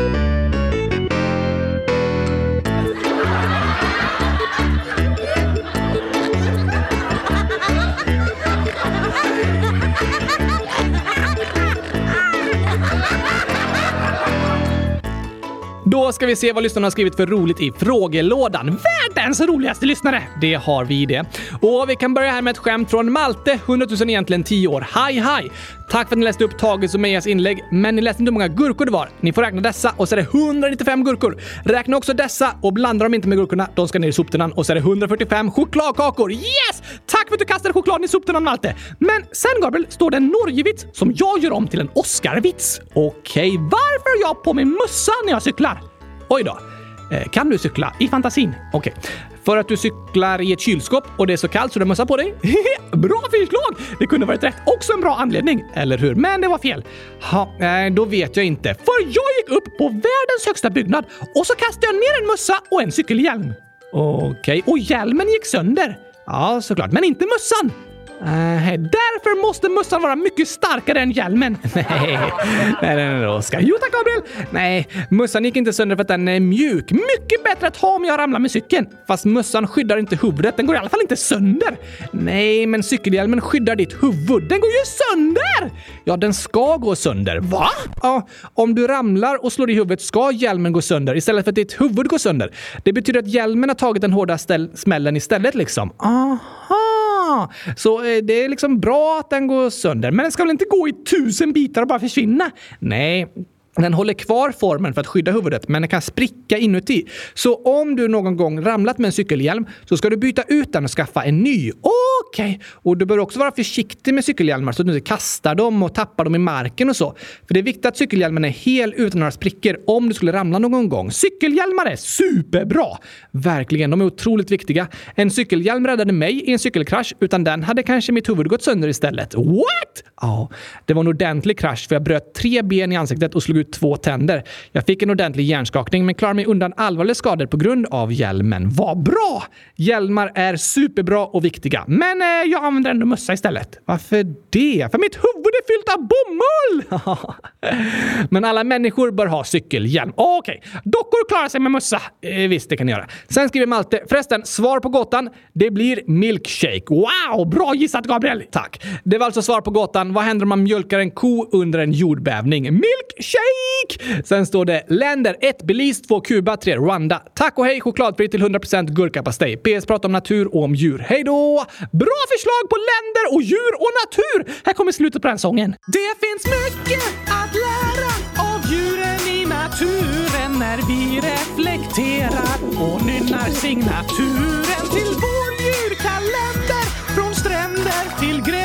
Då ska vi se vad lyssnarna har skrivit för roligt i frågelådan. Världens roligaste lyssnare! Det har vi det. Och vi kan börja här med ett skämt från Malte, 100 000 egentligen 10 år. Hej hej! Tack för att ni läste upp Tages och Mejas inlägg, men ni läste inte hur många gurkor det var. Ni får räkna dessa och så är det 195 gurkor. Räkna också dessa och blanda dem inte med gurkorna. De ska ner i soptunnan och så är det 145 chokladkakor. Yes! Tack för att du kastade chokladen i soptunnan Malte! Men sen Gabriel står det en Norgevits som jag gör om till en Oscarvits. Okej, varför har jag på mig mössa när jag cyklar? Oj då. Eh, kan du cykla i fantasin? Okej. För att du cyklar i ett kylskåp och det är så kallt så du har mössa på dig? bra förslag! Det kunde varit rätt. Också en bra anledning, eller hur? Men det var fel. Ha, eh, då vet jag inte. För jag gick upp på världens högsta byggnad och så kastade jag ner en mössa och en cykelhjälm. Okej, och hjälmen gick sönder. Ja, såklart. Men inte mössan. Uh, därför måste mössan vara mycket starkare än hjälmen. nej, nej, nej, nej, Oskar. Jo tack Gabriel. Nej, mössan gick inte sönder för att den är mjuk. Mycket bättre att ha om jag ramlar med cykeln. Fast mössan skyddar inte huvudet. Den går i alla fall inte sönder. Nej, men cykelhjälmen skyddar ditt huvud. Den går ju sönder! Ja, den ska gå sönder. Va? Ja, om du ramlar och slår i huvudet ska hjälmen gå sönder istället för att ditt huvud går sönder. Det betyder att hjälmen har tagit den hårda smällen istället liksom. Aha! Så eh, det är liksom bra att den går sönder, men den ska väl inte gå i tusen bitar och bara försvinna? Nej, den håller kvar formen för att skydda huvudet, men den kan spricka inuti. Så om du någon gång ramlat med en cykelhjälm så ska du byta ut den och skaffa en ny. Okej! Och du bör också vara försiktig med cykelhjälmar så att du inte kastar dem och tappar dem i marken och så. För det är viktigt att cykelhjälmen är hel utan några sprickor om du skulle ramla någon gång. Cykelhjälmar är superbra! Verkligen, de är otroligt viktiga. En cykelhjälm räddade mig i en cykelkrasch, utan den hade kanske mitt huvud gått sönder istället. What? Ja, det var en ordentlig krasch för jag bröt tre ben i ansiktet och slog ut två tänder. Jag fick en ordentlig hjärnskakning men klarade mig undan allvarliga skador på grund av hjälmen. Vad bra! Hjälmar är superbra och viktiga, men eh, jag använder ändå mössa istället. Varför det? För mitt huvud är fyllt av bomull! men alla människor bör ha cykelhjälm. Okej, dockor klarar sig med mössa. Eh, visst, det kan ni göra. Sen skriver Malte, förresten, svar på gåtan. Det blir milkshake. Wow, bra gissat Gabriel! Tack. Det var alltså svar på gåtan. Vad händer om man mjölkar en ko under en jordbävning? Milkshake! Sen står det länder 1 Belize, 2 Kuba, 3 Rwanda. Tack och hej chokladfri till 100% gurkapastej. PS pratar om natur och om djur. Hej då! Bra förslag på länder och djur och natur! Här kommer slutet på den sången. Det finns mycket att lära av djuren i naturen när vi reflekterar och nynnar signaturen till vår djurkalender. Från stränder till gränser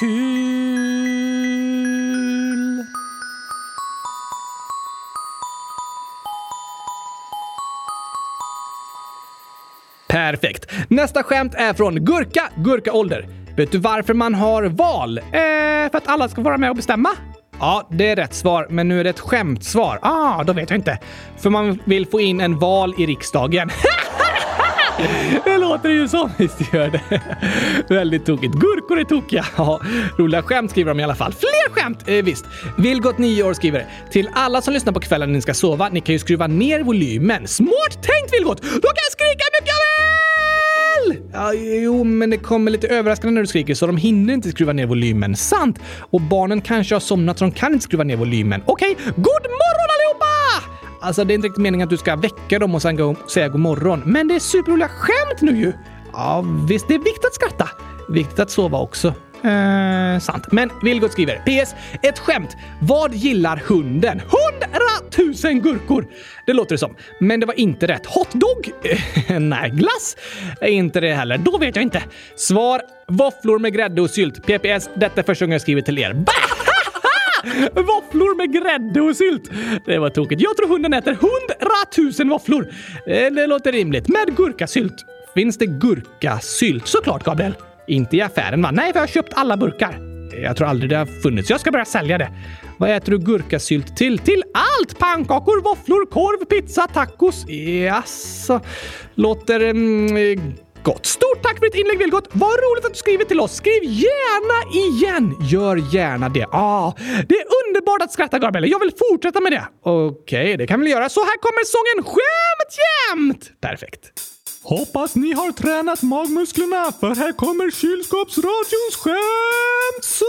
Kul. Perfekt. Nästa skämt är från Gurka, Gurkaålder. Vet du varför man har val? Eh, för att alla ska vara med och bestämma. Ja, det är rätt svar, men nu är det ett skämtsvar. Ah, då vet jag inte. För man vill få in en val i riksdagen. Det låter ju som. Visst gör det. Väldigt tokigt. Gurkor är tokiga. Ja, roliga skämt skriver de i alla fall. Fler skämt! Eh, visst. Vilgot, 9 år, skriver Till alla som lyssnar på kvällen när ni ska sova, ni kan ju skruva ner volymen. Smart tänkt Vilgot! Då kan jag skrika mycket jag vill! Ja, jo, men det kommer lite överraskande när du skriker så de hinner inte skruva ner volymen. Sant! Och barnen kanske har somnat så de kan inte skruva ner volymen. Okej, god morgon allihopa! Alltså, det är inte riktigt meningen att du ska väcka dem och sen gå, säga god morgon. Men det är superroliga skämt nu ju! Ja, visst, det är viktigt att skratta. Viktigt att sova också. Eh, sant. Men Vilgot skriver PS. Ett skämt. Vad gillar hunden? Hundratusen gurkor! Det låter det som. Men det var inte rätt. Hotdog? Nej. Glass? Inte det heller. Då vet jag inte. Svar. Våfflor med grädde och sylt. PPS. Detta är första gången jag skriver till er. Bah! Våfflor med grädde och sylt. Det var tokigt. Jag tror hunden äter hundratusen våfflor. Eh, det låter rimligt. Med gurkasylt. Finns det gurkasylt? Såklart, Gabriel. Inte i affären, va? Nej, för jag har köpt alla burkar. Eh, jag tror aldrig det har funnits. Jag ska börja sälja det. Vad äter du gurkasylt till? Till allt! Pannkakor, våfflor, korv, pizza, tacos. Jaså? Låter... Mm, gott. Stort tack för ditt inlägg, Vilgot! Vad roligt att du skriver till oss. Skriv gärna igen! Gör gärna det. Ah, det är underbart att skratta, Gabriel. Jag vill fortsätta med det. Okej, det kan vi väl göra. Så här kommer sången Skämt jämt! Perfekt. Hoppas ni har tränat magmusklerna för här kommer kylskåpsradions skämtsång!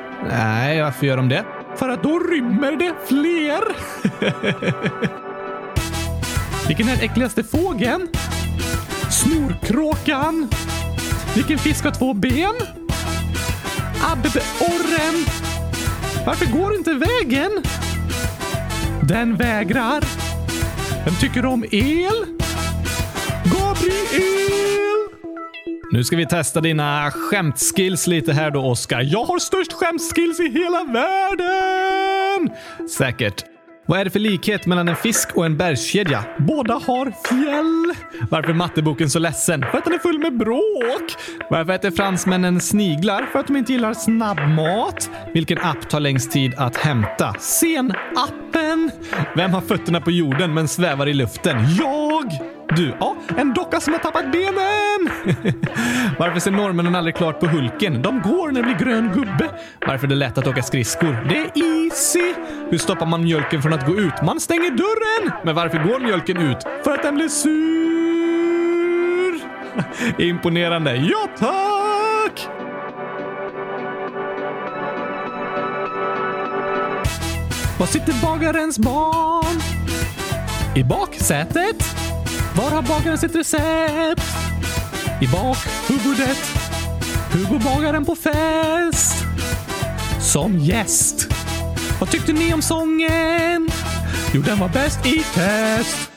Nej, varför gör de det? För att då rymmer det fler. Vilken är den äckligaste fågeln? Snorkråkan. Vilken fisk har två ben? Abborren. Varför går inte vägen? Den vägrar. Vem tycker om el? Gabriel! Nu ska vi testa dina skämtskills lite här då, Oskar. Jag har störst skämtskills i hela världen! Säkert. Vad är det för likhet mellan en fisk och en bergskedja? Båda har fjäll. Varför är matteboken så ledsen? För att den är full med bråk. Varför äter fransmännen sniglar? För att de inte gillar snabbmat. Vilken app tar längst tid att hämta? Sen-appen. Vem har fötterna på jorden men svävar i luften? Jag! Du, ja, en docka som har tappat benen! Varför ser norrmännen aldrig klart på Hulken? De går när det blir grön gubbe. Varför är det lätt att åka skridskor? Det är Se, Hur stoppar man mjölken från att gå ut? Man stänger dörren! Men varför går mjölken ut? För att den blir sur! Imponerande. Ja, tack! Var sitter bagarens barn? I baksätet? Var har bagaren sitt recept? I bakhuvudet. Hur går bagaren på fest? Som gäst. Vad tyckte ni om sången? Jo, den var bäst i test.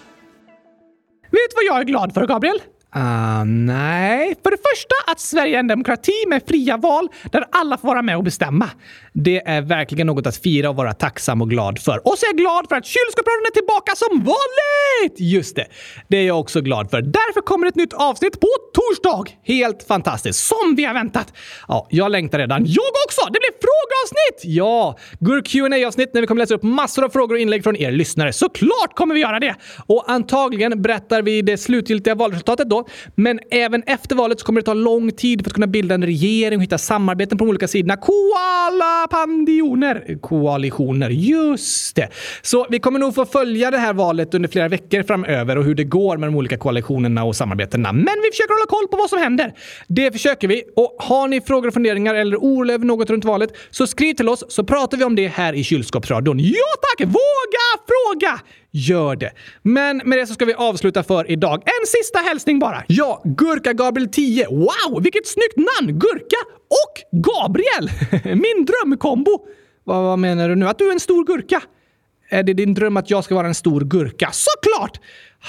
Vet du vad jag är glad för, Gabriel? Ah, nej. För det första att Sverige är en demokrati med fria val där alla får vara med och bestämma. Det är verkligen något att fira och vara tacksam och glad för. Och så är jag glad för att kylskåpsradion är tillbaka som vanligt! Just det. Det är jag också glad för. Därför kommer ett nytt avsnitt på torsdag. Helt fantastiskt. Som vi har väntat. Ja, jag längtar redan. Jag också! Det blir frågeavsnitt! Ja, Gurk qa avsnitt när vi kommer läsa upp massor av frågor och inlägg från er lyssnare. Såklart kommer vi göra det! Och antagligen berättar vi det slutgiltiga valresultatet då. Men även efter valet så kommer det ta lång tid för att kunna bilda en regering och hitta samarbeten på de olika sidorna. Koala pandioner. Koalitioner, just det. Så vi kommer nog få följa det här valet under flera veckor framöver och hur det går med de olika koalitionerna och samarbetena. Men vi försöker hålla koll på vad som händer. Det försöker vi. Och har ni frågor och funderingar eller oro över något runt valet så skriv till oss så pratar vi om det här i kylskåpsradion. Ja tack! Våga fråga! Gör det. Men med det så ska vi avsluta för idag. En sista hälsning bara. Ja, Gurka Gabriel 10. Wow, vilket snyggt namn! Gurka och Gabriel! Min drömkombo. Vad, vad menar du nu? Att du är en stor gurka? Är det din dröm att jag ska vara en stor gurka? Såklart!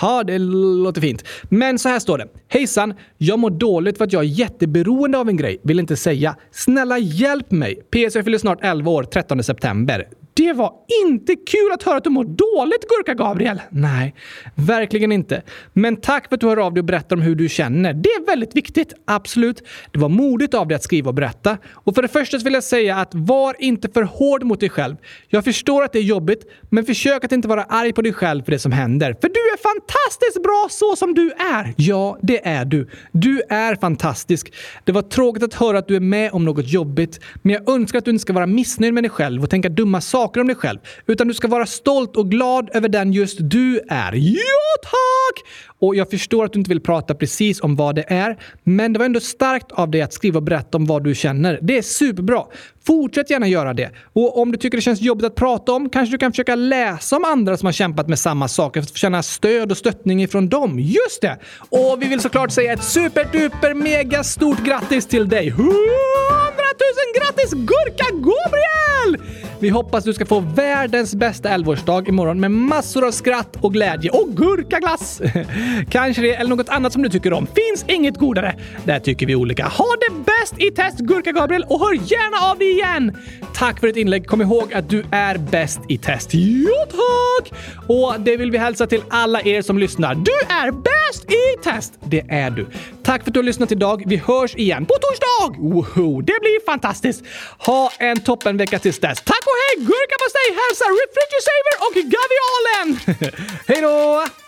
Ja, det låter fint. Men så här står det. Hejsan! Jag mår dåligt för att jag är jätteberoende av en grej. Vill inte säga. Snälla hjälp mig! PS, jag fyller snart 11 år, 13 september. Det var inte kul att höra att du mår dåligt, Gurka-Gabriel! Nej, verkligen inte. Men tack för att du hör av dig och berättar om hur du känner. Det är väldigt viktigt. Absolut. Det var modigt av dig att skriva och berätta. Och för det första vill jag säga att var inte för hård mot dig själv. Jag förstår att det är jobbigt, men försök att inte vara arg på dig själv för det som händer. För du är fantastiskt bra så som du är! Ja, det är du. Du är fantastisk. Det var tråkigt att höra att du är med om något jobbigt, men jag önskar att du inte ska vara missnöjd med dig själv och tänka dumma saker saker om dig själv, utan du ska vara stolt och glad över den just du är. Ja, tack! Och jag förstår att du inte vill prata precis om vad det är, men det var ändå starkt av dig att skriva och berätta om vad du känner. Det är superbra. Fortsätt gärna göra det. Och om du tycker det känns jobbigt att prata om, kanske du kan försöka läsa om andra som har kämpat med samma saker för att känna stöd och stöttning ifrån dem. Just det! Och vi vill såklart säga ett superduper mega stort grattis till dig! 100 000 grattis Gurka Gabriel! Vi hoppas du ska få världens bästa 11-årsdag imorgon med massor av skratt och glädje och gurkaglass! Kanske det eller något annat som du tycker om. Finns inget godare. Där tycker vi olika. Ha det bäst i test Gurka Gabriel och hör gärna av dig igen! Tack för ditt inlägg. Kom ihåg att du är bäst i test. Ja, tack! Och det vill vi hälsa till alla er som lyssnar. Du är bäst i test! Det är du. Tack för att du har lyssnat idag. Vi hörs igen på torsdag! Woho, det blir fantastiskt! Ha en toppenvecka tills dess. Tack och hej! Gurkapastej hälsar Refrigerator och Gavialen! Hej då!